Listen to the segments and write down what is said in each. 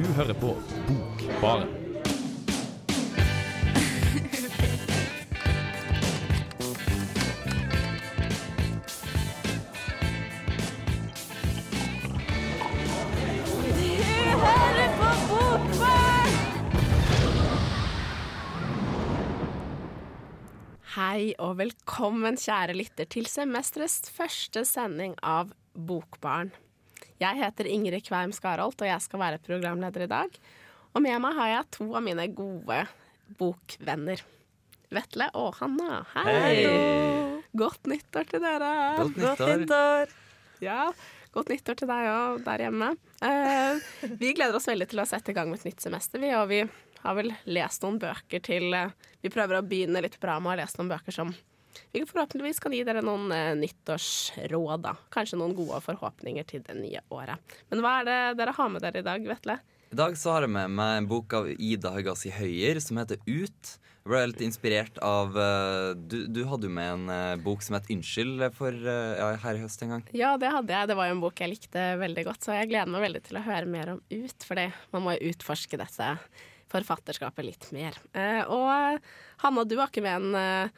Du hører på Bokbaren. Hei og velkommen, kjære lytter, til semesterets første sending av Bokbarn. Jeg heter Ingrid Kveim Skarholt, og jeg skal være programleder i dag. Og med meg har jeg to av mine gode bokvenner. Vetle og Hanna. Hei! Godt nyttår til dere. Godt nyttår. Ja, Godt nyttår til deg òg der hjemme. Eh, vi gleder oss veldig til å sette i gang med et nytt semester, vi. Og vi har vel lest noen bøker til eh, Vi prøver å begynne litt bra med å ha lest noen bøker som vi forhåpentligvis kan gi dere noen eh, nyttårsråd. da. Kanskje noen gode forhåpninger til det nye året. Men hva er det dere har med dere i dag, Vetle? I dag så har jeg med meg en bok av Ida Høgassi Høyer som heter Ut. Jeg ble litt inspirert av eh, Du, du hadde jo med en eh, bok som het Unnskyld for ja, her i høst en gang. Ja, det hadde jeg. Det var jo en bok jeg likte veldig godt, så jeg gleder meg veldig til å høre mer om Ut, fordi man må jo utforske dette forfatterskapet litt mer. Og Hanna, du har ikke med en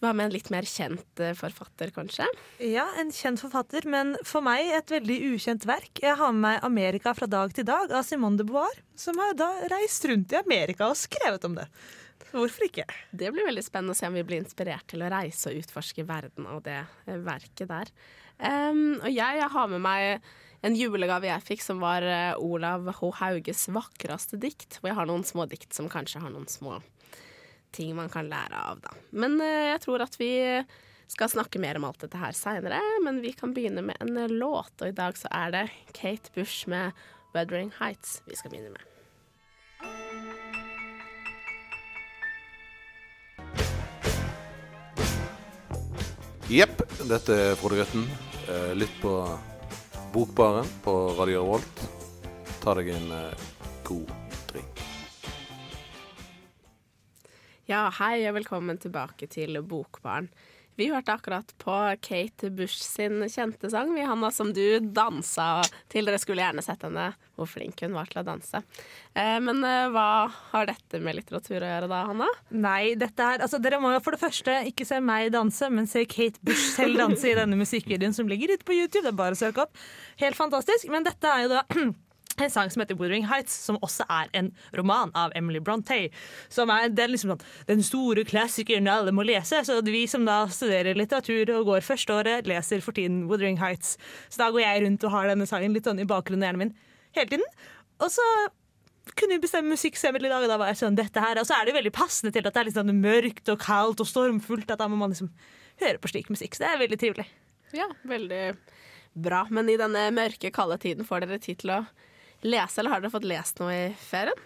du har med en litt mer kjent eh, forfatter, kanskje? Ja, en kjent forfatter, men for meg et veldig ukjent verk. Jeg har med meg 'Amerika fra dag til dag' av Simone de Beauvoir, som har da reist rundt i Amerika og skrevet om det. Hvorfor ikke? Det blir veldig spennende å se om vi blir inspirert til å reise og utforske verden av det eh, verket der. Um, og jeg, jeg har med meg en julegave jeg fikk, som var eh, Olav H. Hauges vakreste dikt. Hvor jeg har noen små dikt som kanskje har noen små ting man kan lære av, da. Men eh, jeg tror at vi skal snakke mer om alt dette her seinere. Men vi kan begynne med en eh, låt, og i dag så er det Kate Bush med 'Wuthering Heights' vi skal begynne med. Jepp, dette er Frode Grøtten. Eh, Lytt på Bokbaren på Radio Revolt. Ta deg en god Ja, hei og velkommen tilbake til Bokbarn. Vi hørte akkurat på Kate Bush sin kjente sang, vi, Hanna, som du dansa til. Dere skulle gjerne sett henne, hvor flink hun var til å danse. Eh, men eh, hva har dette med litteratur å gjøre da, Hanna? Nei, dette her, altså Dere må jo for det første ikke se meg danse, men se Kate Bush selv danse i denne musikkvideoen som ligger ute på YouTube. Det er bare å søke opp. Helt fantastisk. Men dette er jo da en sang som heter 'Wuthering Heights', som også er en roman av Emily Brontë. Som er den, liksom, sånn, den store klassikeren alle må lese. Så vi som da studerer litteratur og går førsteåret, leser for tiden 'Wuthering Heights'. Så da går jeg rundt og har denne sangen litt sånn i bakgrunnen av hjernen min hele tiden. Og så kunne vi bestemme musikk i dag, og da var jeg sånn, dette her. Og så er det jo veldig passende til at det er litt sånn mørkt og kaldt og stormfullt, at da må man liksom høre på slik musikk. Så det er veldig trivelig. Ja, veldig bra. Men i denne mørke, kalde tiden får dere tid til å lese, eller har dere fått lest noe i ferien?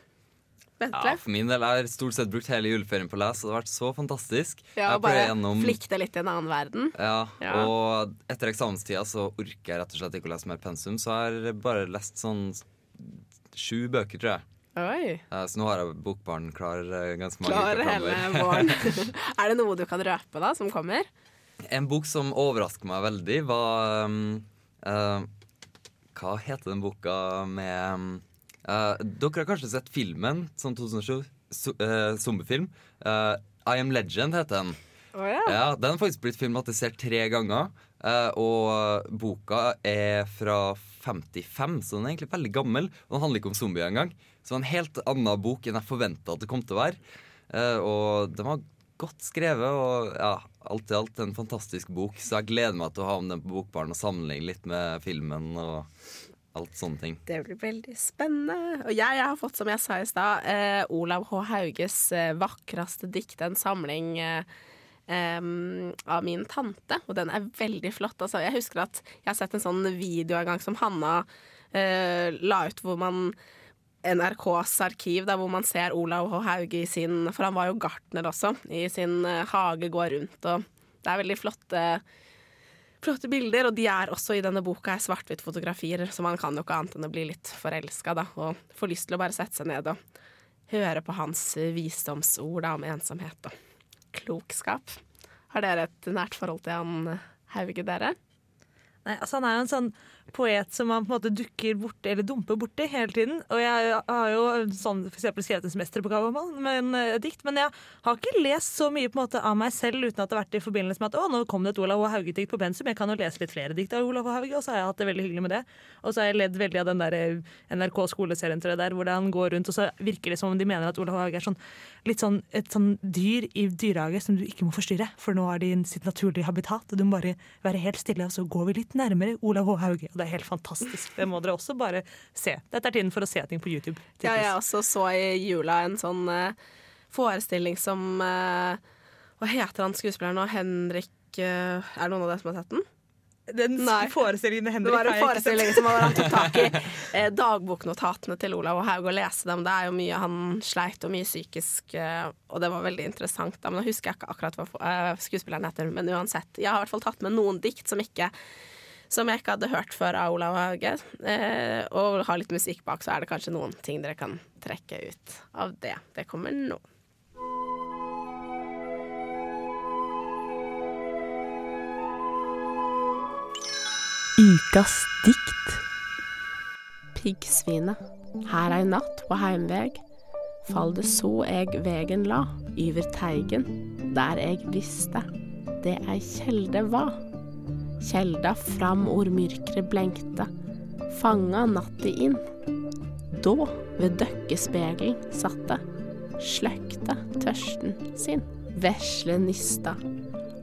Bentle? Ja, For min del har jeg stort sett brukt hele juleferien på å lese, og det har vært så fantastisk. Ja, og bare gjennom- flikte litt i en annen verden. Ja, Ja. og etter eksamenstida så orker jeg rett og slett ikke å lese mer pensum, så jeg har bare lest sånn sju bøker, tror jeg. Oi. Så nå har jeg bokbarn klar eh, ganske mange Klar hele våren. er det noe du kan røpe, da, som kommer? En bok som overrasker meg veldig, var um, eh, Hva heter den boka med eh, Dere har kanskje sett filmen, sånn 2007, so, uh, zombiefilm. Eh, I Am Legend heter den. Oh, yeah. Ja, Den har faktisk blitt filmatisert tre ganger. Uh, og boka er fra 55, så den er egentlig veldig gammel. Og den handler ikke om zombier engang. Så det var en helt annen bok enn jeg forventa at det kom til å være. Og den var godt skrevet, og ja, alt i alt en fantastisk bok. Så jeg gleder meg til å ha med den på Bokbaren og sammenligne litt med filmen og alt sånne ting. Det blir veldig spennende. Og jeg, jeg har fått, som jeg sa i stad, eh, Olav H. Hauges eh, vakreste dikt. En samling eh, av min tante, og den er veldig flott. Altså, jeg husker at jeg har sett en sånn video en gang som Hanna eh, la ut, hvor man NRKs arkiv, der hvor man ser Olav H. Hauge i sin For han var jo gartner også. I sin eh, hage går rundt, og det er veldig flotte flotte bilder, og de er også i denne boka er svart-hvitt-fotografier, så man kan jo ikke annet enn å bli litt forelska, da, og få lyst til å bare sette seg ned og høre på hans visdomsord da, om ensomhet og klokskap. Har dere et nært forhold til han Hauge, dere? Nei, altså Han er jo en sånn poet som man på en måte dukker borti eller dumper borti hele tiden. Og jeg har jo sånn, for eksempel skrevet en semesteroppgave om han, med en uh, dikt, men jeg har ikke lest så mye på en måte av meg selv uten at det har vært i forbindelse med at å, nå kom det et Olav H. Hauge-dikt på pensum, jeg kan jo lese litt flere dikt av Olav H. Hauge, og så har jeg hatt det veldig hyggelig med det. Og så har jeg ledd veldig av den der eh, NRK skoleserien tror jeg, der hvor han går rundt, og så virker det som om de mener at Olav H. Hauge er sånn, litt sånn et sånn dyr i dyrehage som du ikke må forstyrre, for nå er de sitt naturlige habitat, og du må bare være helt stille, og så går vi litt nærmere Olav H. Hauge. Og det er helt fantastisk. Det må dere også bare se. Dette er tiden for å se ting på YouTube. Ja, jeg også så i jula en sånn uh, forestilling som uh, Hva heter han skuespilleren nå? Henrik uh, Er det noen av dere som har sett den? Den Nei. forestillingen med Det Henrik en har jeg ikke forestilling sett. som var han tok tak i eh, dagboknotatene til Olav og Haug og lese dem. Det er jo mye han sleit og mye psykisk, eh, og det var veldig interessant. Da. Men jeg husker ikke akkurat hva eh, skuespilleren heter. Men uansett, jeg har i hvert fall tatt med noen dikt som ikke som jeg ikke hadde hørt før av Olav Hauge. Eh, og har litt musikk bak, så er det kanskje noen ting dere kan trekke ut av det. Det kommer nå. Ukas dikt. Piggsvinet. Her ei natt på heimveg fall det så eg vegen la, yver teigen, der eg visste det ei kjelde var. Kjelda fram or myrkret blenkte, fanga natti inn. Da ved døkkespegelen satte, sløkte tørsten sin. Vesle nista.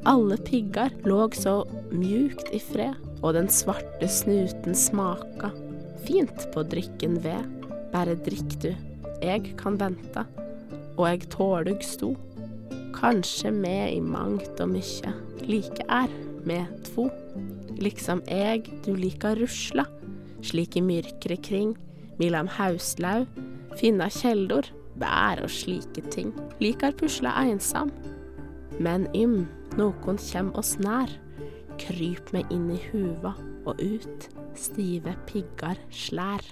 Alle piggar låg så mjukt i fred, og den svarte snuten smaka fint på drikken ved. Bare drikk du, eg kan vente, og eg tålug sto. Kanskje med i mangt og mykje like er, me tvo. Liksom eg du lika rusla, slik i myrkret kring, Milam hauslau, finna kjeldor, bær og slike ting. Likar pusla einsam. Men ym, nokon kjem oss nær, kryp meg inn i huva og ut, stive piggar slær.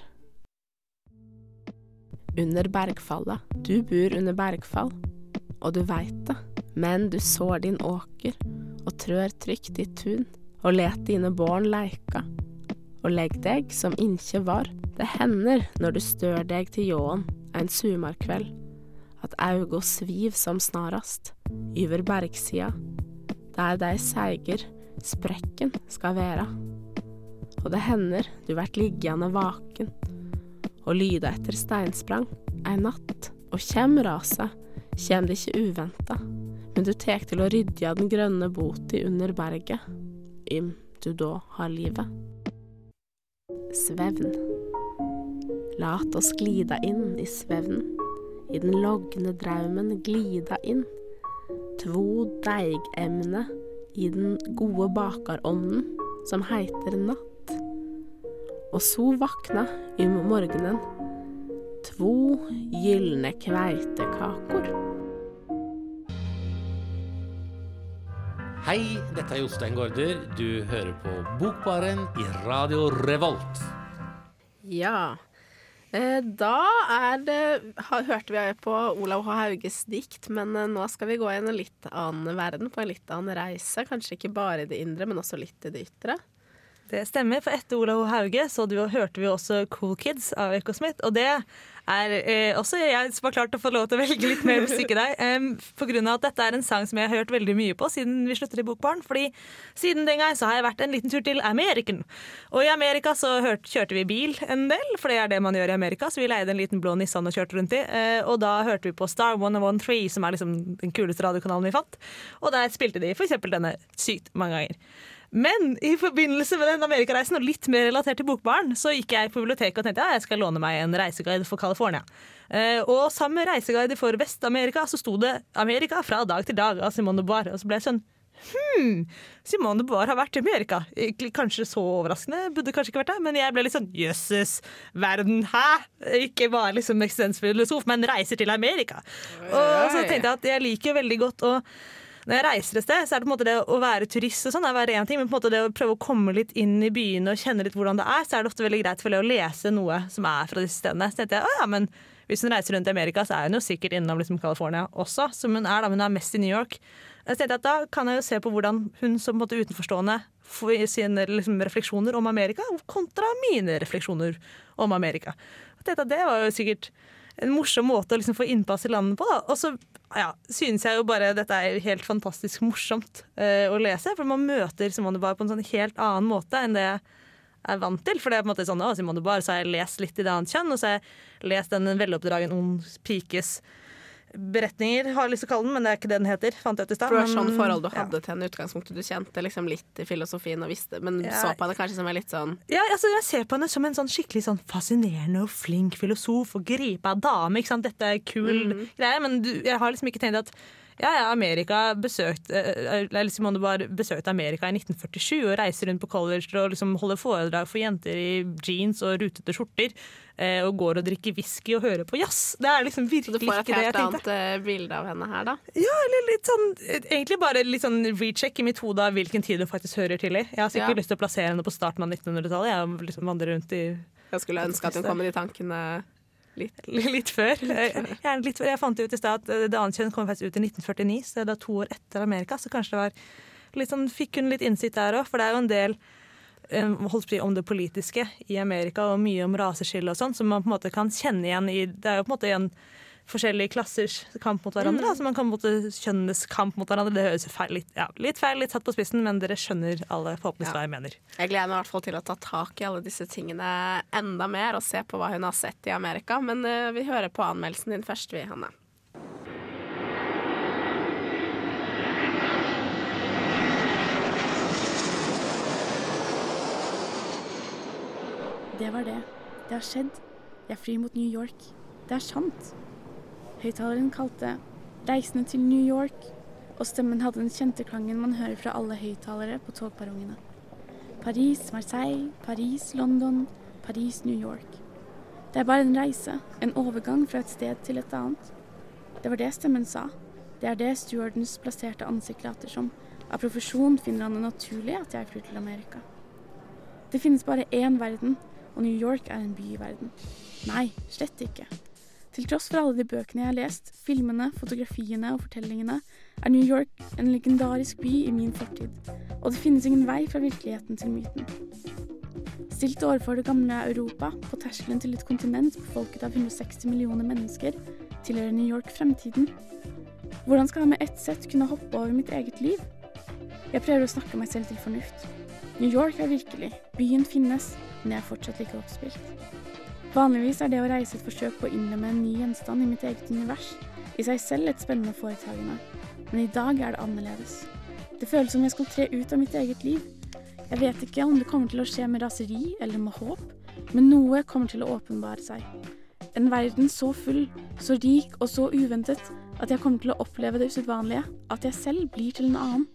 Under bergfalla, du bor under bergfall, og du veit det, men du sår din åker og trør trygt i tun, og let dine barn leika, og legg deg som inkje var. Det hender når du stør deg til ljåen ein sumarkveld, at auga sviv som snarast, yver bergsida, der dei seiger sprekken skal vera. Og det hender du vert liggjande vaken, og lyda etter steinsprang ei natt, og kjem raset, kjem det ikkje uventa, men du tek til å rydja den grønne boti under berget, im du da har livet. Svevn. Lat oss glida inn i svevnen, i den logne draumen glida inn. Tvo deigemne i den gode bakarånden som heiter natt. Og så vakna im morgenen tvo gylne kveitekakor. Hei, dette er Jostein Gaarder. Du hører på Bokbaren i Radio Revolt. Ja. Eh, Da er det Hørte vi på Olav H. Hauges dikt, men eh, nå skal vi gå i en litt annen verden, på en litt annen reise. Kanskje ikke bare i det indre, men også litt i det ytre. Det stemmer, for etter Olav Hauge så du, hørte vi også Cool Kids av Eko Smith. Og det er eh, også jeg som har klart å få lov til å velge litt mer musikk i deg. Um, på grunn av at dette er en sang som jeg har hørt veldig mye på siden vi slutter i Bokbarn. Fordi siden den gang så har jeg vært en liten tur til Ameriken. Og i Amerika så hørt, kjørte vi bil en del, for det er det man gjør i Amerika. Så vi leide en liten blå Nissan og kjørte rundt i. Uh, og da hørte vi på Star 113, som er liksom den kuleste radiokanalen vi fant. Og der spilte de for eksempel denne sykt mange ganger. Men i forbindelse med den amerikareisen, og litt mer relatert til Bokbarn, så gikk jeg på biblioteket og tenkte ja, jeg skal låne meg en reiseguide for California. Eh, og sammen med reiseguide for Vest-Amerika så sto det 'Amerika fra dag til dag' av Simone de Beauvoir. Og så ble jeg sånn Hm, Simone de Beauvoir har vært i Amerika. Kanskje så overraskende, burde kanskje ikke vært det, men jeg ble litt sånn jøsses, verden, hæ? Ikke bare liksom eksistensfilosof, men reiser til Amerika. Og så tenkte jeg at jeg liker veldig godt å når jeg reiser et sted, så er det på en måte det å være turist og sånn, det er være en ting, men på en måte det å prøve å komme litt inn i byene og kjenne litt hvordan det er, så er det ofte veldig greit for å lese noe som er fra disse stedene. Så tenkte jeg å ja, men Hvis hun reiser rundt i Amerika, så er hun jo sikkert innom liksom California også, som hun er, da, men hun er mest i New York. Jeg tenkte at Da kan jeg jo se på hvordan hun som på en måte utenforstående får sine liksom, refleksjoner om Amerika, kontra mine refleksjoner om Amerika. Jeg at Det var jo sikkert en morsom måte å liksom få innpass i landet på. Da. Og så ja, synes jeg jo bare dette er helt fantastisk morsomt uh, å lese. For man møter Simone Bar på en sånn helt annen måte enn det jeg er vant til. For det er på en måte sånn, å, Simone Bar, så har jeg lest litt i det annet kjønn, og så har jeg lest den veloppdragen ung pikes beretninger, har jeg lyst til å kalle den, men det er ikke det den heter. fant jeg ut i sted. For det var sånn forhold du ja. hadde til henne i utgangspunktet. Du kjente liksom litt i filosofien og visste, men Ja. så på henne kanskje som er litt sånn Ja, altså Jeg ser på henne som en sånn skikkelig sånn fascinerende og flink filosof og gripa dame. ikke sant? Dette er kul greie, men du, jeg har liksom ikke tenkt at ja, ja, Amerika besøkt, eh, eller Simone de Bar besøkte Amerika i 1947 og reiser rundt på college og liksom holder foredrag for jenter i jeans og rutete skjorter. eh, Og går og drikker whisky og hører på jazz. Det er liksom Så du virkelig får et ikke det jeg helt annet eh, bilde av henne her, da. Ja, eller litt sånn Egentlig bare litt sånn recheck i mitt hode av hvilken tid hun faktisk hører til i. Jeg har sikkert Ja. lyst til å plassere henne på starten av 1900-tallet. Jeg liksom vandrer rundt i Jeg skulle ønske at hun kom med de tankene litt. Litt før. Gjerne litt før. jeg fant ut i sted at eh, Det annet kjønn kom faktisk ut i 1949, så det er to år etter Amerika. Så kanskje det var litt sånn, fikk hun litt innsikt der òg, for det er jo en del eh, holdt på om det politiske i Amerika, og mye om raseskille og sånn, som man på en måte kan kjenne igjen i Det er jo på en måte igjen forskjellige klassers kamp mot hverandre. Mm. Altså man kan på en måte kjønnes kamp mot hverandre. Det høres feil, litt, ja, litt feil, litt satt på spissen, men dere skjønner alle forhåpentligvis Ja. hva jeg mener. Jeg gleder meg i hvert fall til å ta tak i alle disse tingene enda mer og se på hva hun har sett i Amerika. Men uh, vi hører på anmeldelsen din først, vi, Hanne. Det var det. Det har skjedd. Jeg flyr mot New York. Det er sant. Høyttaleren kalte 'Reisende til New York', og stemmen hadde den kjente klangen man hører fra alle høyttalere på togperrongene. Paris, Marseille, Paris, London, Paris, New York. Det er bare en reise, en overgang fra et sted til et annet. Det var det stemmen sa. Det er det stewardens plasserte ansikt later som. Av profesjon finner han det naturlig at jeg flyr til Amerika. Det finnes bare én verden, og New York er en by i verden. Nei, slett ikke. Til tross for alle de bøkene jeg har lest, filmene, fotografiene og fortellingene, er New York en legendarisk by i min fortid, og det finnes ingen vei fra virkeligheten til myten. Stilt overfor det gamle Europa, på terskelen til et kontinent befolket av 160 millioner mennesker, tilhører New York fremtiden. Hvordan skal jeg med ett sett kunne hoppe over mitt eget liv? Jeg prøver å snakke meg selv til fornuft. New York er virkelig, byen finnes, men jeg er fortsatt like oppspilt. Vanligvis er det å reise et forsøk på å innlemme en ny gjenstand i mitt eget univers, i seg selv et spennende foretagende, men i dag er det annerledes. Det føles som jeg skal tre ut av mitt eget liv. Jeg vet ikke om det kommer til å skje med raseri eller med håp, men noe kommer til å åpenbare seg. En verden så full, så rik og så uventet at jeg kommer til å oppleve det usedvanlige, at jeg selv blir til en annen.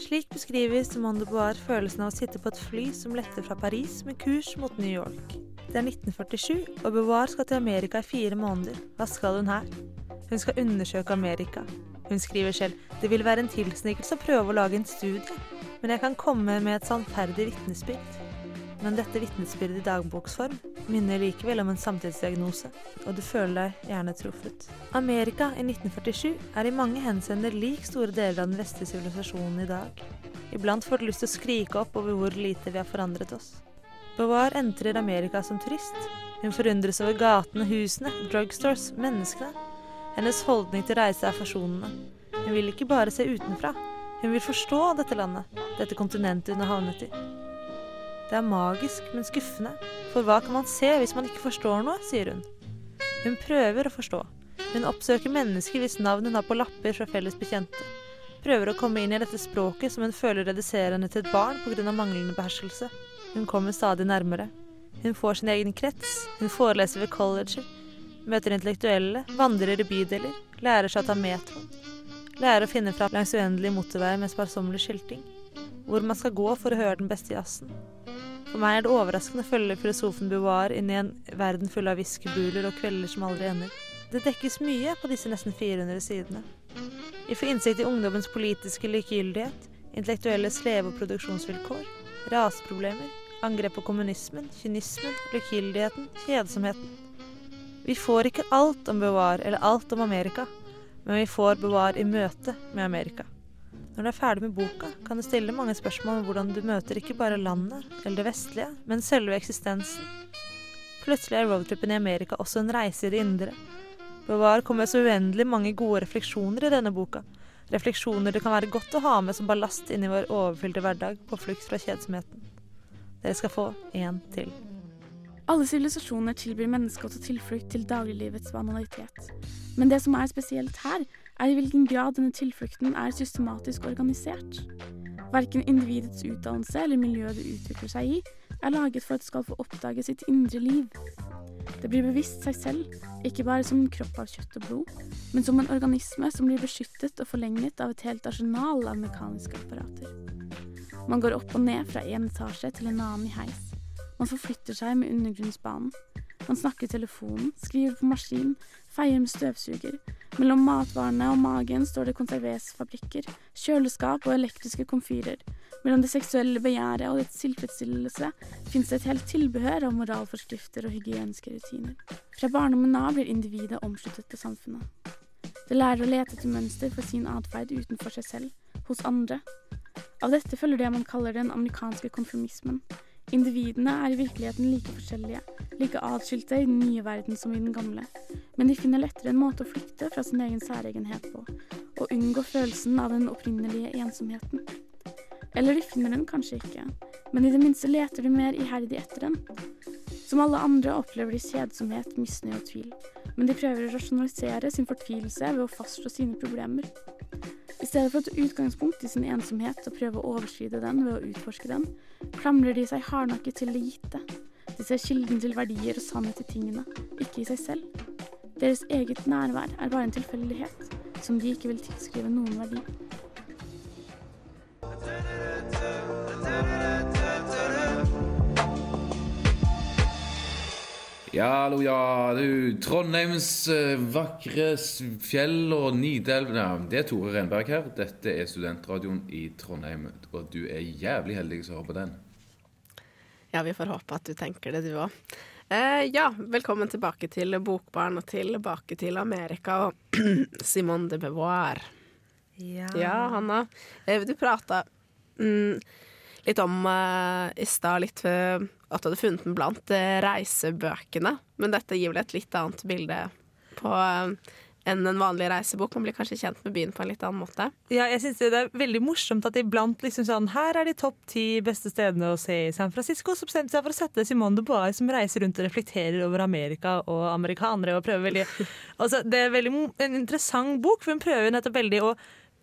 Slik beskriver Simone de Beauvoir følelsen av å sitte på et fly som letter fra Paris med kurs mot New York. Det er 1947, og Beauvoir skal til Amerika i fire måneder. Hva skal hun her? Hun skal undersøke Amerika. Hun skriver selv det vil være en tilsnikelse å prøve å lage en studie, men jeg kan komme med et sannferdig vitnesbyrd. Men dette vitnesbyrdet i dagboksform minner likevel om en samtidsdiagnose, og du føler deg gjerne truffet. Amerika i 1947 er i mange henseender lik store deler av den vestlige sivilisasjonen i dag. Iblant får du lyst til å skrike opp over hvor lite vi har forandret oss. Beauvoir entrer Amerika som turist. Hun forundres over gatene, husene, drugstores, menneskene. Hennes holdning til reise er forsonende. Hun vil ikke bare se utenfra. Hun vil forstå dette landet, dette kontinentet hun har havnet i. Det er magisk, men skuffende. For hva kan man se hvis man ikke forstår noe, sier hun. Hun prøver å forstå. Hun oppsøker mennesker hvis navn hun har på lapper fra felles bekjente. Prøver å komme inn i dette språket som hun føler reduserer henne til et barn pga. manglende beherskelse. Hun kommer stadig nærmere. Hun får sin egen krets, hun foreleser ved colleger, møter intellektuelle, vandrer i bydeler, lærer seg å ta metroen. Lærer å finne fram langs uendelige motorveier med sparsommelig skilting. Hvor man skal gå for å høre den beste jazzen. For meg er det overraskende å følge filosofen Beauvoir inn i en verden full av whiskybuler og kvelder som aldri ender. Det dekkes mye på disse nesten 400 sidene. Vi får innsikt i ungdommens politiske likegyldighet, intellektuelle sleve- og produksjonsvilkår, raseproblemer, angrep på kommunismen, kynismen, likegyldigheten, kjedsomheten. Vi får ikke alt om Bevar eller alt om Amerika, men vi får Bevar i møte med Amerika. Når du er ferdig med boka, kan du stille mange spørsmål om hvordan du møter ikke bare landet eller det vestlige, men selve eksistensen. Plutselig er roadtrippen i Amerika også en reise i det indre. Bevar kommer så uendelig mange gode refleksjoner i denne boka. Refleksjoner det kan være godt å ha med som ballast inn i vår overfylte hverdag på flukt fra kjedsomheten. Dere skal få én til. Alle sivilisasjoner tilbyr mennesker å ta tilflukt til dagliglivets banalitet. Men det som er spesielt her, er i hvilken grad denne tilflukten er systematisk organisert. Verken individets utdannelse eller miljøet det utvikler seg i, er laget for at det skal få oppdage sitt indre liv. Det blir bevisst seg selv, ikke bare som en kropp av kjøtt og blod, men som en organisme som blir beskyttet og forlenget av et helt arsenal av mekaniske apparater. Man går opp og ned fra en etasje til en annen i heis. Man forflytter seg med undergrunnsbanen. Man snakker i telefonen, skriver på maskin, feier med støvsuger. Mellom matvarene og magen står det konservesfabrikker, kjøleskap og elektriske komfyrer. Mellom det seksuelle begjæret og dets tilfredsstillelse fins det et helt tilbehør av moralforskrifter og hygieniske rutiner. Fra barndommen av blir individet omsluttet til samfunnet. Det lærer å lete etter mønster for sin atferd utenfor seg selv, hos andre. Av dette følger det man kaller den amerikanske konformismen. Individene er i virkeligheten like forskjellige, like atskilte i den nye verden som i den gamle, men de finner lettere en måte å flykte fra sin egen særegenhet på, og unngå følelsen av den opprinnelige ensomheten. Eller de finner den kanskje ikke, men i det minste leter de mer iherdig etter den. Som alle andre opplever de kjedsomhet, misnøye og tvil, men de prøver å rasjonalisere sin fortvilelse ved å fastslå sine problemer. I stedet for å ta utgangspunkt i sin ensomhet og prøve å overskride den ved å utforske den, klamrer de seg hardnakket til det gitte. De ser kilden til verdier og sannhet i tingene, ikke i seg selv. Deres eget nærvær er bare en tilfeldighet, som de ikke vil tilskrive noen verdi. Ja, hallo, ja. Du, Trondheims eh, vakre fjell og Nidelv ja, Det er Tore Renberg her. Dette er studentradioen i Trondheim. Og du er jævlig heldig som hører på den. Ja, vi får håpe at du tenker det, du òg. Eh, ja, velkommen tilbake til Bokbarn og tilbake til Amerika og Simone de Beauvoir. Ja, Hanna. Eh, du prata mm, litt om eh, i stad litt eh, at du hadde funnet den blant eh, reisebøkene. Men dette gir vel et litt annet bilde på eh, enn en vanlig reisebok. Man blir kanskje kjent med byen på en litt annen måte. Ja, jeg synes det er veldig morsomt at iblant liksom sånn Her er de topp ti beste stedene å se i San Francisco. Så bestemte seg for å sette Simone de Bois som reiser rundt og reflekterer over Amerika og amerikanere. og prøver veldig altså, Det er veldig en interessant bok, for hun prøver nettopp veldig å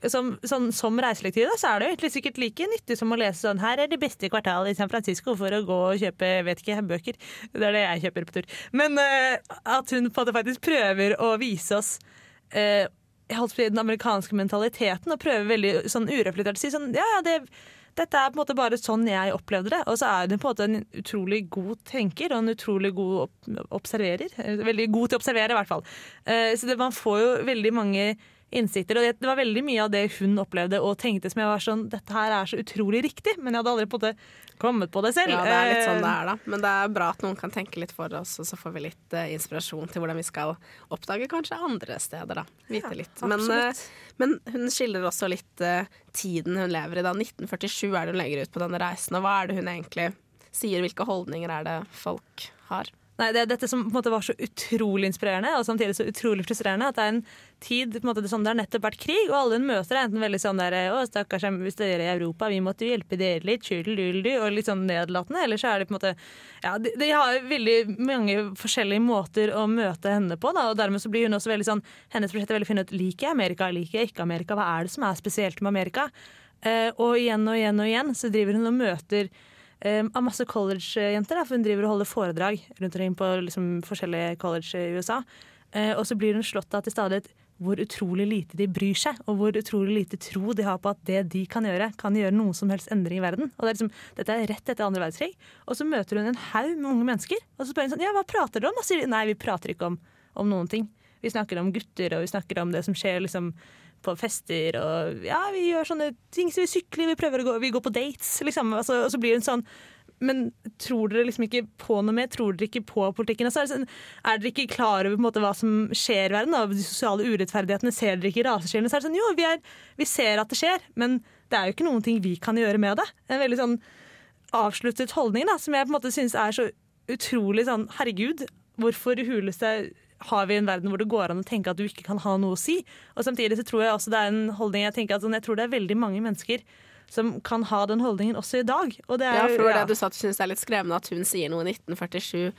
som, sånn, som reiselektiv da, så er det egentlig sikkert like nyttig som å lese sånn Her er det beste kvartalet i San Francisco for å gå og kjøpe vet ikke, bøker. Det er det jeg kjøper på tur. Men uh, at hun faktisk prøver å vise oss uh, den amerikanske mentaliteten og prøver veldig sånn ureflektert å si sånn Ja, ja, det, dette er på en måte bare sånn jeg opplevde det. Og så er hun på en måte en utrolig god tenker og en utrolig god observerer. Veldig god til å observere, i hvert fall. Eh, så det, man får jo veldig mange innsikter. Og det, det var veldig mye av det hun opplevde og tenkte som jeg var sånn Dette her er så utrolig riktig, men jeg hadde aldri på måte kommet på det selv. Ja, det er litt sånn det Eh, er, da. Men det er bra at noen kan tenke litt for oss, og så får vi litt uh, inspirasjon til hvordan vi skal oppdage kanskje andre steder, da. Vite litt. Men, eh, men hun skildrer også litt uh, tiden hun lever i da. 1947 er det hun legger ut på denne reisen, og hva er det hun egentlig sier? Hvilke holdninger er det folk har? Nei, det er dette som på en måte var så utrolig inspirerende og samtidig så utrolig frustrerende. At det er en tid på en måte, det, sånn, det har nettopp vært krig, og alle hun møter er enten veldig sånn der Å, stakkars hvis dere er i Europa, vi måtte jo hjelpe dere litt, tjudeluldu, og litt sånn nedlatende. Eller så er det på en måte Ja, de, de har veldig mange forskjellige måter å møte henne på, da, og dermed så blir hun også veldig sånn Hennes prosjekt er veldig ut liker jeg Amerika, liker jeg ikke Amerika, hva er det som er spesielt med Amerika? Uh, og igjen og igjen og igjen så driver hun og møter eh, av masse college-jenter. For hun driver og holder foredrag rundt omkring på liksom, forskjellige college i USA. Uh, og så blir hun slått av til stadighet hvor utrolig lite de bryr seg, og hvor utrolig lite tro de har på at det de kan gjøre, kan gjøre noen som helst endring i verden. Og det er liksom, Dette er rett etter andre verdenskrig. Og så møter hun en haug med unge mennesker, og så spør hun sånn Ja, hva prater dere om? Og sier nei, vi prater ikke om, om noen ting. Vi snakker om gutter, og vi snakker om det som skjer liksom på fester, og ja, vi gjør sånne ting Så vi sykler, vi prøver å gå, vi går på dates, liksom. Altså, og så blir hun sånn men tror dere liksom ikke på noe mer? Tror dere ikke på politikken? Altså, er, dere ikke klar over på en måte, hva som skjer i verden? Da? De sosiale urettferdighetene? Ser dere ikke raseskillene? Så er det sånn, jo, vi, er, vi ser at det skjer, men det er jo ikke noen ting vi kan gjøre med det. En veldig sånn avsluttet holdning da, som jeg på en måte synes er så utrolig sånn Herregud, hvorfor hules huleste har vi en verden hvor det går an å tenke at du ikke kan ha noe å si? Og samtidig så tror jeg også det er en holdning jeg tenker at sånn, jeg tror det er veldig mange mennesker som kan ha den holdningen også i dag. Og det er, Ja, for det var ja. det du sa at du syns er litt skremmende at hun sier noe i 1947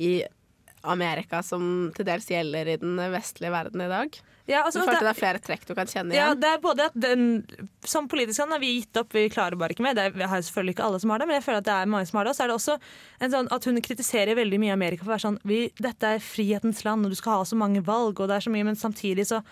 i Amerika som til dels gjelder i den vestlige verden i dag. Ja, Du altså, følte det- det er flere trekk du kan kjenne Ja, igjen? det er både at den, Som politikerne har vi gitt opp, vi klarer bare ikke mer. Det er, har selvfølgelig ikke alle som har det, men jeg føler at det er mange som har det. Og så er det også en sånn at hun kritiserer veldig mye Amerika for å være sånn vi, Dette er frihetens land, og du skal ha så mange valg, og det er så mye, men samtidig så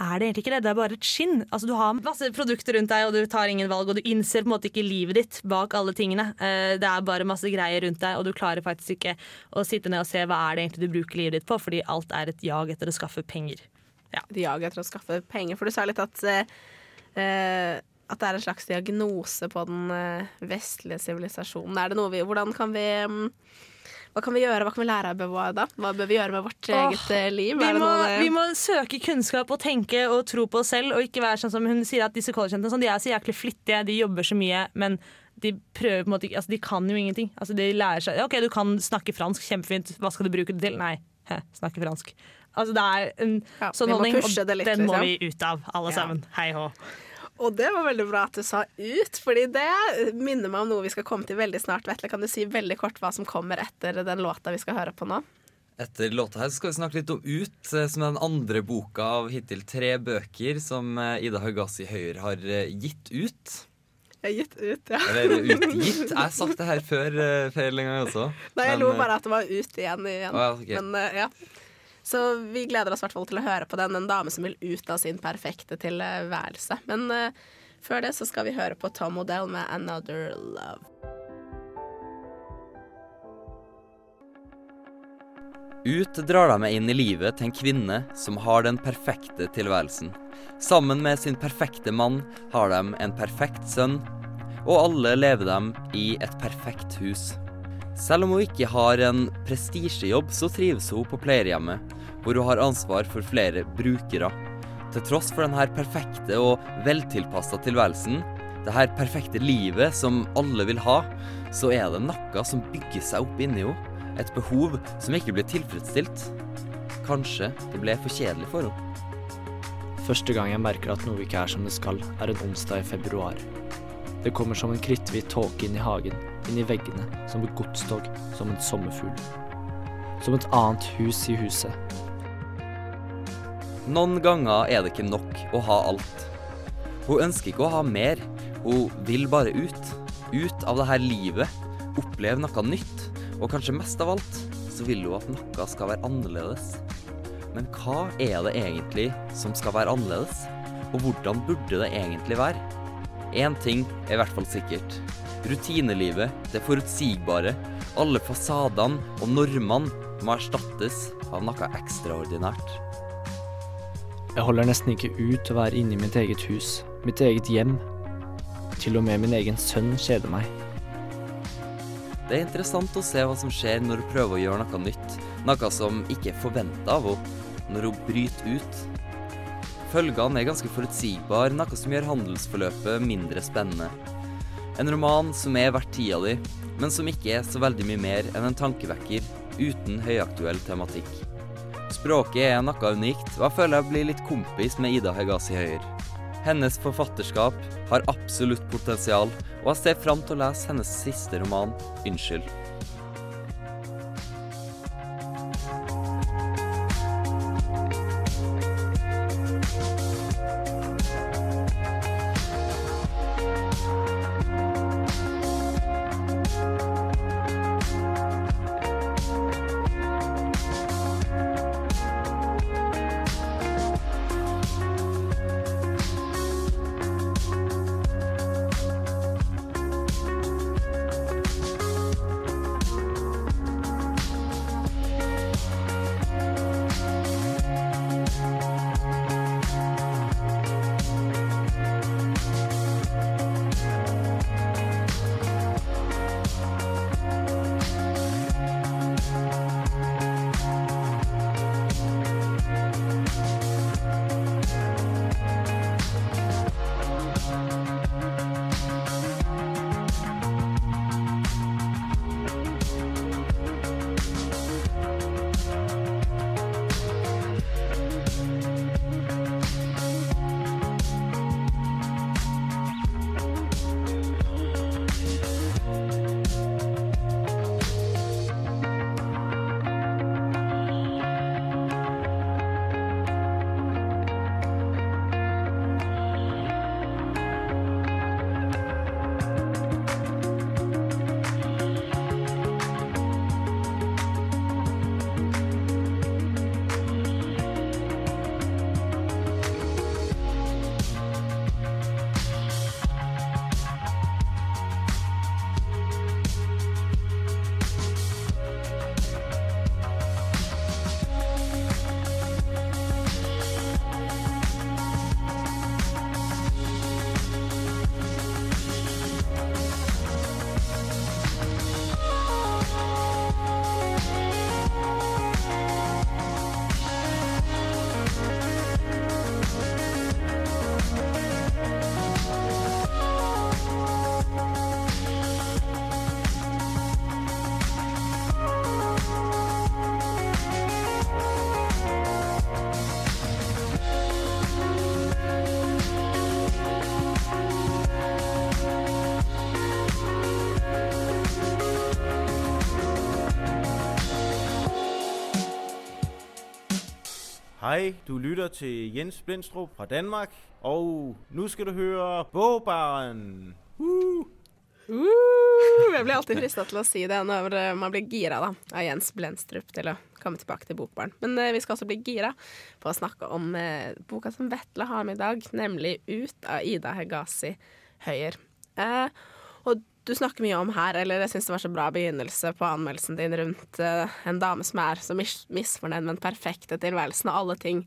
er det egentlig ikke det. Det er bare et skinn. Altså, du har masse produkter rundt deg, og du tar ingen valg, og du innser på en måte ikke livet ditt bak alle tingene. Eh, Det er bare masse greier rundt deg, og du klarer faktisk ikke å sitte ned og se hva er det egentlig du bruker livet ditt på, fordi alt er et jag etter å skaffe penger. De jager etter å skaffe penger. For du sa litt at eh, eh, at det er en slags diagnose på den eh, vestlige sivilisasjonen. Er det noe vi Hvordan kan vi mm, Hva kan vi gjøre? Hva kan vi lære av Beauvoir da? Hva bør vi gjøre med vårt Åh, eget eh, liv? Vi må, vi må søke kunnskap og tenke og tro på oss selv, og ikke være sånn som hun sier at disse collegejentene sånn, de er så jæklig flittige, de jobber så mye, men de prøver på en måte ikke Altså, de kan jo ingenting. Altså, de lærer seg OK, du kan snakke fransk, kjempefint, hva skal du bruke det til? Nei, hæ, snakke fransk. Altså, det er en Ja, sånn må holdning, og litt, den må liksom. vi ut av, alle Ja. sammen. Hei hå. Og det var veldig bra at du sa ut, fordi det minner meg om noe vi skal komme til veldig snart. Vetle, kan du si veldig kort hva som kommer etter den låta vi skal høre på nå? Etter låta her skal vi snakke litt om Ut, eh, som er den andre boka av hittil tre bøker som eh, Ida Haugassi Høyer har eh, gitt ut. Jeg gitt ut, ja. Eller utgitt. Jeg har sagt det her før, feil en gang også. Nei, jeg Men, lo bare at det var ut igjen. igjen. Å, ja, ok. Men ja. Så vi gleder oss i hvert fall til å høre på den. En dame som vil ut av sin perfekte tilværelse. Men uh, før det så skal vi høre på Tom Odell med 'Another Love'. Ut drar de inn i livet til en kvinne som har den perfekte tilværelsen. Sammen med sin perfekte mann har de en perfekt sønn, og alle lever dem i et perfekt hus. Selv om hun ikke har en prestisjejobb, så trives hun på pleiehjemmet, hvor hun har ansvar for flere brukere. Til tross for denne perfekte og veltilpassa tilværelsen, det her perfekte livet som alle vil ha, så er det noe som bygger seg opp inni henne. Et behov som ikke blir tilfredsstilt. Kanskje det ble for kjedelig for henne. Første gang jeg merker at noe ikke er som det skal, er en onsdag i februar. Det kommer som en kritthvit tåke inn i hagen, inn i veggene, som et godstog, som en sommerfugl. Som et annet hus i huset. Noen ganger er det ikke nok å ha alt. Hun ønsker ikke å ha mer, hun vil bare ut. Ut av dette livet. Oppleve noe nytt. Og kanskje mest av alt så vil hun at noe skal være annerledes. Men hva er det egentlig som skal være annerledes? Og hvordan burde det egentlig være? Én ting er i hvert fall sikkert. Rutinelivet, det forutsigbare, alle fasadene og normene må erstattes av noe ekstraordinært. Jeg holder nesten ikke ut å være inne i mitt eget hus, mitt eget hjem. Til og med min egen sønn kjeder meg. Det er interessant å se hva som skjer når hun prøver å gjøre noe nytt. Noe som ikke er forventa av henne, når hun bryter ut. Følgene er ganske forutsigbare, noe som gjør handelsforløpet mindre spennende. En roman som er verdt tida di, men som ikke er så veldig mye mer enn en tankevekker uten høyaktuell tematikk. Språket er noe unikt, og jeg føler jeg blir litt kompis med Ida Hegazi Høyer. Hennes forfatterskap har absolutt potensial, og jeg ser fram til å lese hennes siste roman, 'Unnskyld'. Hej, du lytter til Jens Blindstrup fra Danmark, og nu skal du høre Bogbaren. Uh! Uh, jeg blir alltid frista til å si det når eh, man blir gira da, av Jens Blenstrup til å komme tilbake til Bokbarn. Men uh, vi skal også bli gira på å snakke om uh, boka som Vetle har med i dag, nemlig Ut av Ida Hegazi Høyer. Og du snakker mye om her, eller jeg syns det var så bra begynnelse på anmeldelsen din rundt uh, en dame som er så mis misfornøyd med den perfekte tilværelsen, og alle ting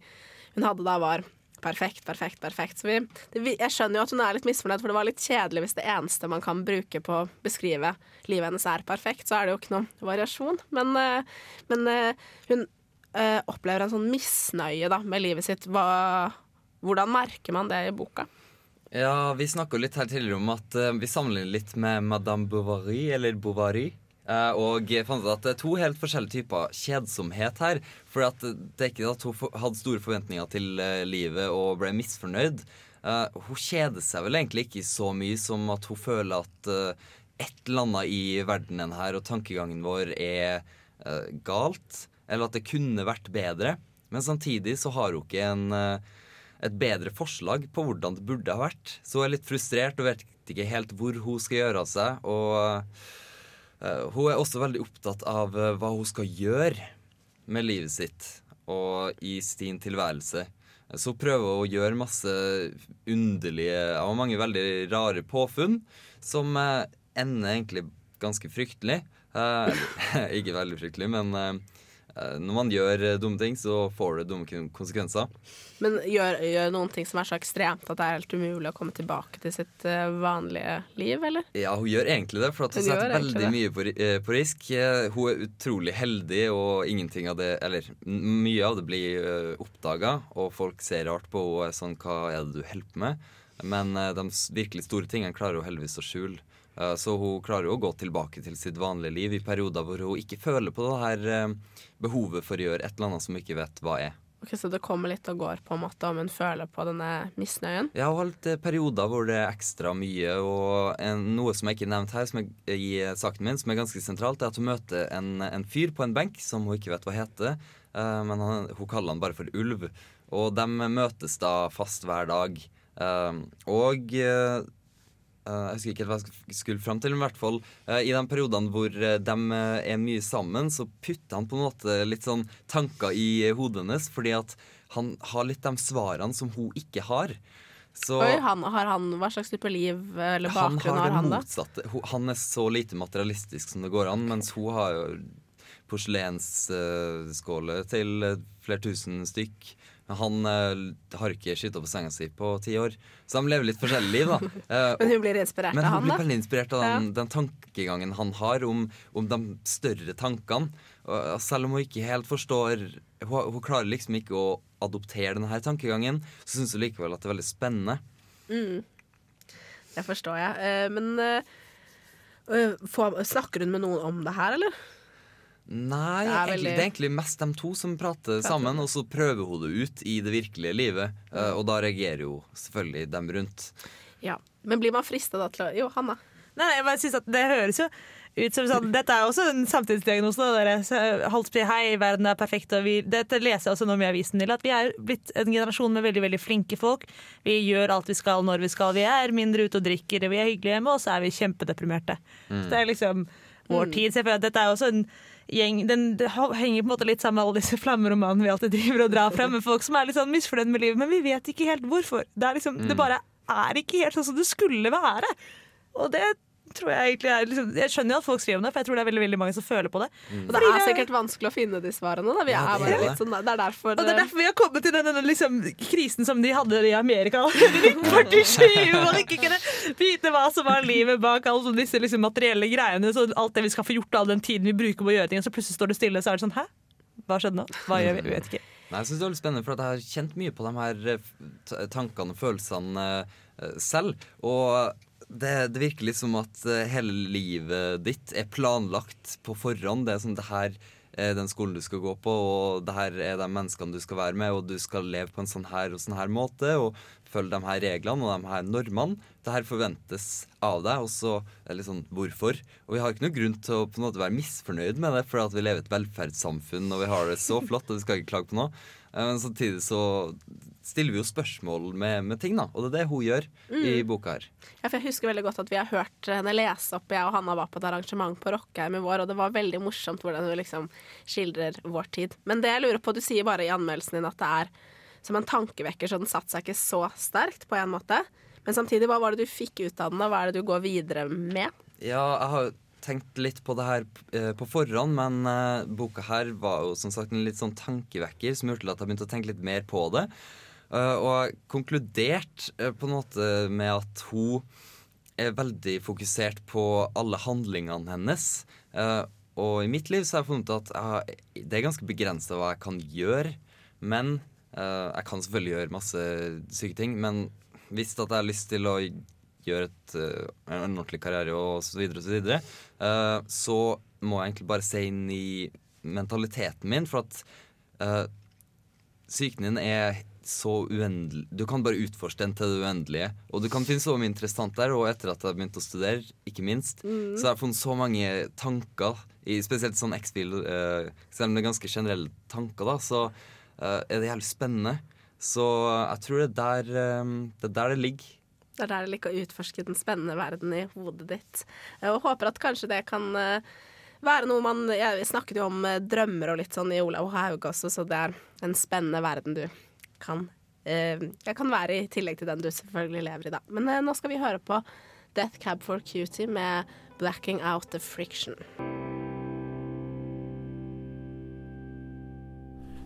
hun hadde da var perfekt, perfekt, perfekt. Så vi, det, jeg skjønner jo at hun er litt misfornøyd, for det var litt kjedelig hvis det eneste man kan bruke på å beskrive livet hennes er perfekt, så er det jo ikke noe variasjon. Men, uh, men uh, hun opplever en sånn misnøye da, med livet sitt. Hva, hvordan merker man det i boka? Ja, Vi snakka litt her tidligere om at uh, vi sammenligner litt med Madame Bovary, eller Bovary. Uh, og jeg fant ut at det er to helt forskjellige typer kjedsomhet her. For at det er ikke at hun hadde store forventninger til uh, livet og ble misfornøyd. Uh, hun kjeder seg vel egentlig ikke så mye som at hun føler at et eller annet i verdenen her og tankegangen vår er galt. Eller at det kunne vært bedre. Men samtidig så har hun ikke en et bedre forslag på hvordan det burde ha vært. Så hun er litt frustrert og vet ikke helt hvor hun skal gjøre av seg. Og eh, hun er også veldig opptatt av eh, hva hun skal gjøre med livet sitt og i sin tilværelse. Så hun prøver å gjøre masse underlige og mange veldig rare påfunn som eh, ender egentlig ganske fryktelig. Ikke veldig fryktelig, men når man gjør eh, dumme ting, så får det dumme konsekvenser. Men gjør, gjør noen ting som er så ekstremt at det er helt umulig å komme tilbake til sitt eh, vanlige liv, eller? Ja, hun gjør egentlig det, for hun Hun setter veldig mye på, eh, på risk. Eh, Hun er utrolig heldig, og ingenting av det Eller mye av det blir oppdaga, og folk ser rart på henne sånn Hva er det du holder på med? Men eh, de virkelig store tingene klarer hun heldigvis å skjule. Eh, så hun klarer jo å gå tilbake til sitt vanlige liv i perioder hvor hun ikke føler på det her eh, behovet for å gjøre et eller annet som hun ikke vet hva er. Ok, Så det kommer litt og går på en måte om hun føler på denne misnøyen? Ja, har hatt eh, perioder hvor det er ekstra mye, og en, noe som jeg ikke nevnte her, som er, i saken min, som er ganske sentralt, er at hun møter en, en fyr på en benk som hun ikke vet hva heter, Uh, men han, hun kaller han bare for Ulv. Og de møtes da fast hver dag. Uh, og eh, jeg husker ikke hva jeg skulle fram til, men i hvert fall eh, i de periodene hvor eh, de eh, er mye sammen, så putter han på en måte litt sånn tanker i eh, hodet hennes, fordi at han har litt de svarene som hun ikke har. Så Oi, han, har han, Hva slags type liv eller han bakgrunn har har han, han, da? motsatte. Hun- Han er så lite materialistisk som det går an, mens hun har jo porselensskåler til eh, flere tusen stykk. Men Han uh, har ikke skitta på senga si på ti år, så de lever litt forskjellig liv. da. Uh, Men hun blir inspirert men av hun han, blir da? veldig inspirert av den, Ja. den tankegangen han har om, om de større tankene. Og selv om hun ikke helt forstår Hun, hun klarer liksom ikke å adoptere denne tankegangen, så syns hun likevel at det er veldig spennende. Mm. Det forstår jeg. Eh, men får- snakker hun med noen om det her, eller? Nei, Det er egentlig, veldig- det er egentlig mest de to som prater sammen, og så prøver hun det ut i det virkelige livet. eh, og da reagerer jo selvfølgelig dem rundt. Ja. Men blir man frista da til å Jo, Hanna. Nei, nei, jeg bare synes at Det høres jo ut som sånn Dette er også en samtidsdiagnose. Dere. Så hei, verden er perfekt. Og vi, dette leser jeg også nå i avisen til, at vi er blitt en generasjon med veldig veldig flinke folk. Vi gjør alt vi skal når vi skal. Vi er mindre ute og drikker, vi er hyggelige hjemme, og så er vi kjempedeprimerte. Mm. Så det er liksom vår tid. Så jeg føler at dette er også en gjeng den, Det henger på en måte litt sammen med alle disse flammeromanene vi alltid driver og drar frem, med folk som er litt sånn misfornøyd med livet, men vi vet ikke helt hvorfor. Det, er liksom, det Mm. bare er ikke helt sånn som det skulle være. Og det tror jeg egentlig er liksom, Jeg skjønner jo at folk skriver om det, for jeg tror det er veldig veldig mange som føler på det. Og det er sikkert vanskelig å finne de svarene. Da. Vi Ja, er det er bare det. litt sånn, det er derfor Og det er derfor vi har kommet til denne, denne liksom, krisen som de hadde i Amerika i 1947. Hvor man ikke kunne vite hva som var livet bak alle disse liksom, materielle greiene. Så alt det vi skal få gjort, all den tiden vi bruker på å gjøre ting, og så plutselig står det stille, så er det sånn Hæ? Hva skjedde nå? Hva gjør vi? Vi vet ikke. Nei, jeg synes det er litt spennende, for jeg har kjent mye på de her eh, tankene og følelsene eh, selv. Og det, det virker litt som at eh, hele livet ditt er planlagt på forhånd. Det er sånn det her er den skolen du skal gå på, og det her er de menneskene du skal være med, og du skal leve på en sånn her og sånn her måte, og følge de her reglene og de her normene. Det her forventes av deg, og så er det litt sånn hvorfor? Og vi har ikke noe grunn til å på en måte være misfornøyd med det, for at vi lever i et velferdssamfunn, og vi har det så flott, og vi skal ikke klage på noe. Eh, Men samtidig så stiller vi jo spørsmål med, med ting, da. Og det er det hun gjør i boka her. Ja, for jeg husker veldig godt at vi har hørt henne lese opp. Jeg og Hanna var på et arrangement på Rockheim i vår, og det var veldig morsomt hvordan hun liksom skildrer vår tid. Men det jeg lurer på, du sier bare i anmeldelsen din at det er som en tankevekker, så den satte seg ikke så sterkt på en måte. Men samtidig, hva var det du fikk ut av den, og hva er det du går videre med? Ja, jeg har tenkt litt på det her eh, på forhånd, men eh, boka her var jo som sagt en litt sånn tankevekker som gjorde at jeg begynte å tenke litt mer på det. Eh, og jeg konkluderte eh, på en måte med at hun er veldig fokusert på alle handlingene hennes. Eh, og i mitt liv så har jeg funnet at jeg det er ganske begrensa hva jeg kan gjøre. Men jeg kan selvfølgelig gjøre masse syke ting. Men hvis at jeg har lyst til å gjøre et, en ordentlig karriere og så videre og så videre, så må jeg egentlig bare se inn i mentaliteten min, for at psyken din er så uendelig Du kan bare utforske den til det uendelige. Og du kan finne så mye interessant der, og etter at jeg begynte å studere, ikke minst, så har jeg funnet så mange tanker, i spesielt sånn X-Fil, uh, selv om det er ganske generelle tanker, da, så uh, er det jævlig spennende. Så jeg tror det er der, um, det, er der det ligger. Det er der det ligger å utforske den spennende verden i hodet ditt. Og håper at kanskje det kan eh, være noe man Jeg snakket jo om eh, drømmer og litt sånn i Olav Haug også, så det er en spennende verden du kan eh, Jeg kan være i tillegg til den du selvfølgelig lever i, da. Men eh, nå skal vi høre på Death Cab for Cutie med 'Blacking Out The Friction'.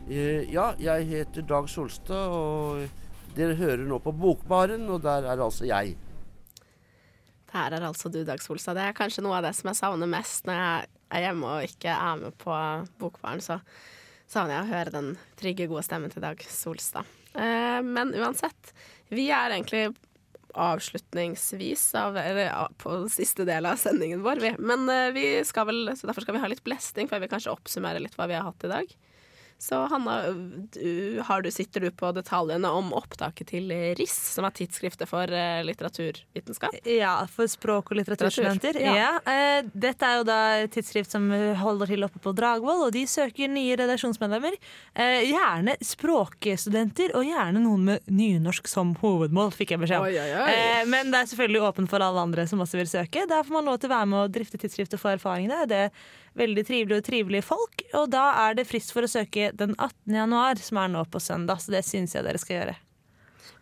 Eh, Ja, jeg heter Dag Solstad, og dere hører nå på Bokbaren, og der er altså jeg. Der er altså du, Dag Solstad. Det er kanskje noe av det som jeg savner mest når jeg er hjemme og ikke er med på Bokbaren. Så savner jeg å høre den trygge, gode stemmen til Dag Solstad. Eh, men uansett, vi er egentlig avslutningsvis av, eller, på siste del av sendingen vår. Vi. Men eh, vi skal vel, så derfor skal vi ha litt blesting, før vi kanskje oppsummerer litt hva vi har hatt i dag. Så Hanna, du, har du, sitter du på detaljene om opptaket til RIS, som er tidsskriftet for eh, litteraturvitenskap? Ja, for språk- og litteraturstudenter. Litteratur, Ja. eh, dette er jo da et tidsskrift som holder til oppe på Dragvoll, og de søker nye redaksjonsmedlemmer. Eh, gjerne språkstudenter, og gjerne noen med nynorsk som hovedmål, fikk jeg beskjed om. Oi, oi, oi. Men det er selvfølgelig åpent for alle andre som også vil søke. Da får man lov til å være med og drifte tidsskriftet for erfaringene. Det veldig trivelige og trivelige folk, og da er det frist for å søke den 18. januar, som er nå på søndag, så det syns jeg dere skal gjøre.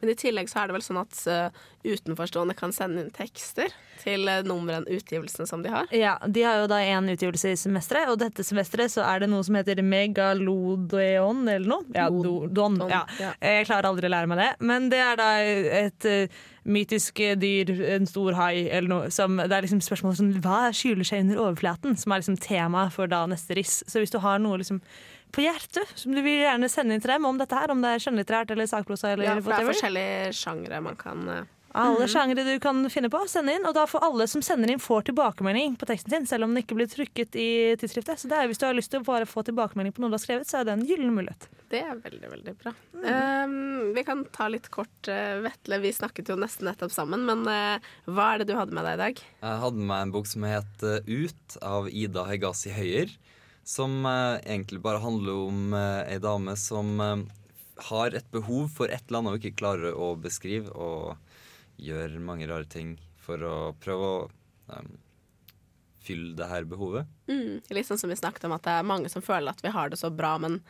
Men i tillegg så er det vel sånn at uh, utenforstående kan sende inn tekster til uh, nummeren utgivelsene som de har. Ja, De har jo da én utgivelse i semesteret, og dette semesteret så er det noe som heter megalodeon eller noe. Ja, do, don, Don, ja. ja. Jeg klarer aldri å lære meg det, men det er da et uh, mytisk dyr, en stor hai eller noe. Som, det er liksom spørsmål som hva skjuler seg under overflaten, som er liksom tema for da neste riss. Så hvis du har noe liksom på hjertet som du vil gjerne sende inn til dem om dette her, om det er skjønnlitterært eller sakprosa eller Ja, for det er forskjellige sjangre man kan eh, Alle sjangre du kan finne på, send inn. Og da får alle som sender inn, får tilbakemelding på teksten sin, selv om den ikke blir trykket i tidsskriftet. Så det er, hvis du har lyst til å bare få tilbakemelding på noe du har skrevet, så er det en gyllen mulighet. Det er veldig, veldig bra. Um, vi kan ta litt kort, uh, Vetle. Vi snakket jo nesten nettopp sammen, men uh, hva er det du hadde med deg i dag? Jeg hadde med meg en bok som het Ut av Ida Hegazi Høyer. Som eh, egentlig bare handler om uh, ei dame som eh, har et behov for et eller annet hun ikke klarer å beskrive, og gjør mange rare ting for å prøve å um, fylle det her behovet. Mm, litt sånn som vi snakket om, at det er mange som føler at vi har det så bra, men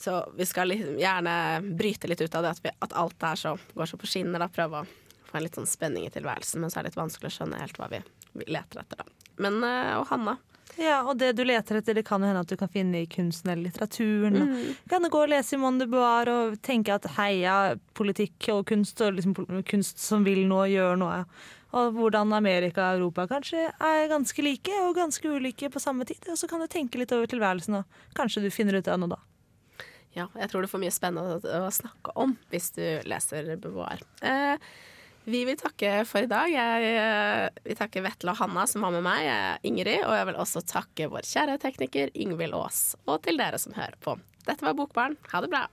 så vi skal liksom gjerne bryte litt ut av det, at, vi, at alt er så, går så på skinner. Da. Prøve å få en litt sånn spenning i tilværelsen, men så er det litt vanskelig å skjønne helt hva vi, vi leter etter. Da. Men, og Hanna, Ja, og det du leter etter, det kan jo hende at du kan finne i kunsten eller litteraturen. Mm. Du kan gå og lese i Monde Boar og tenke at heia politikk og kunst, og liksom kunst som vil noe, gjør noe. Og hvordan Amerika og Europa kanskje er ganske like og ganske ulike på samme tid. Og så kan du tenke litt over tilværelsen, og kanskje du finner ut av noe da. Ja, jeg tror du får mye spennende å snakke om hvis du leser Beauvoir. Eh, Vi vil takke for i dag. Jeg eh, vil takke Vetle og Hanna som var med meg. Ingrid. Og jeg vil også takke vår kjære tekniker Ingvild Aas. Og til dere som hører på. Dette var Bokbarn. Ha det bra.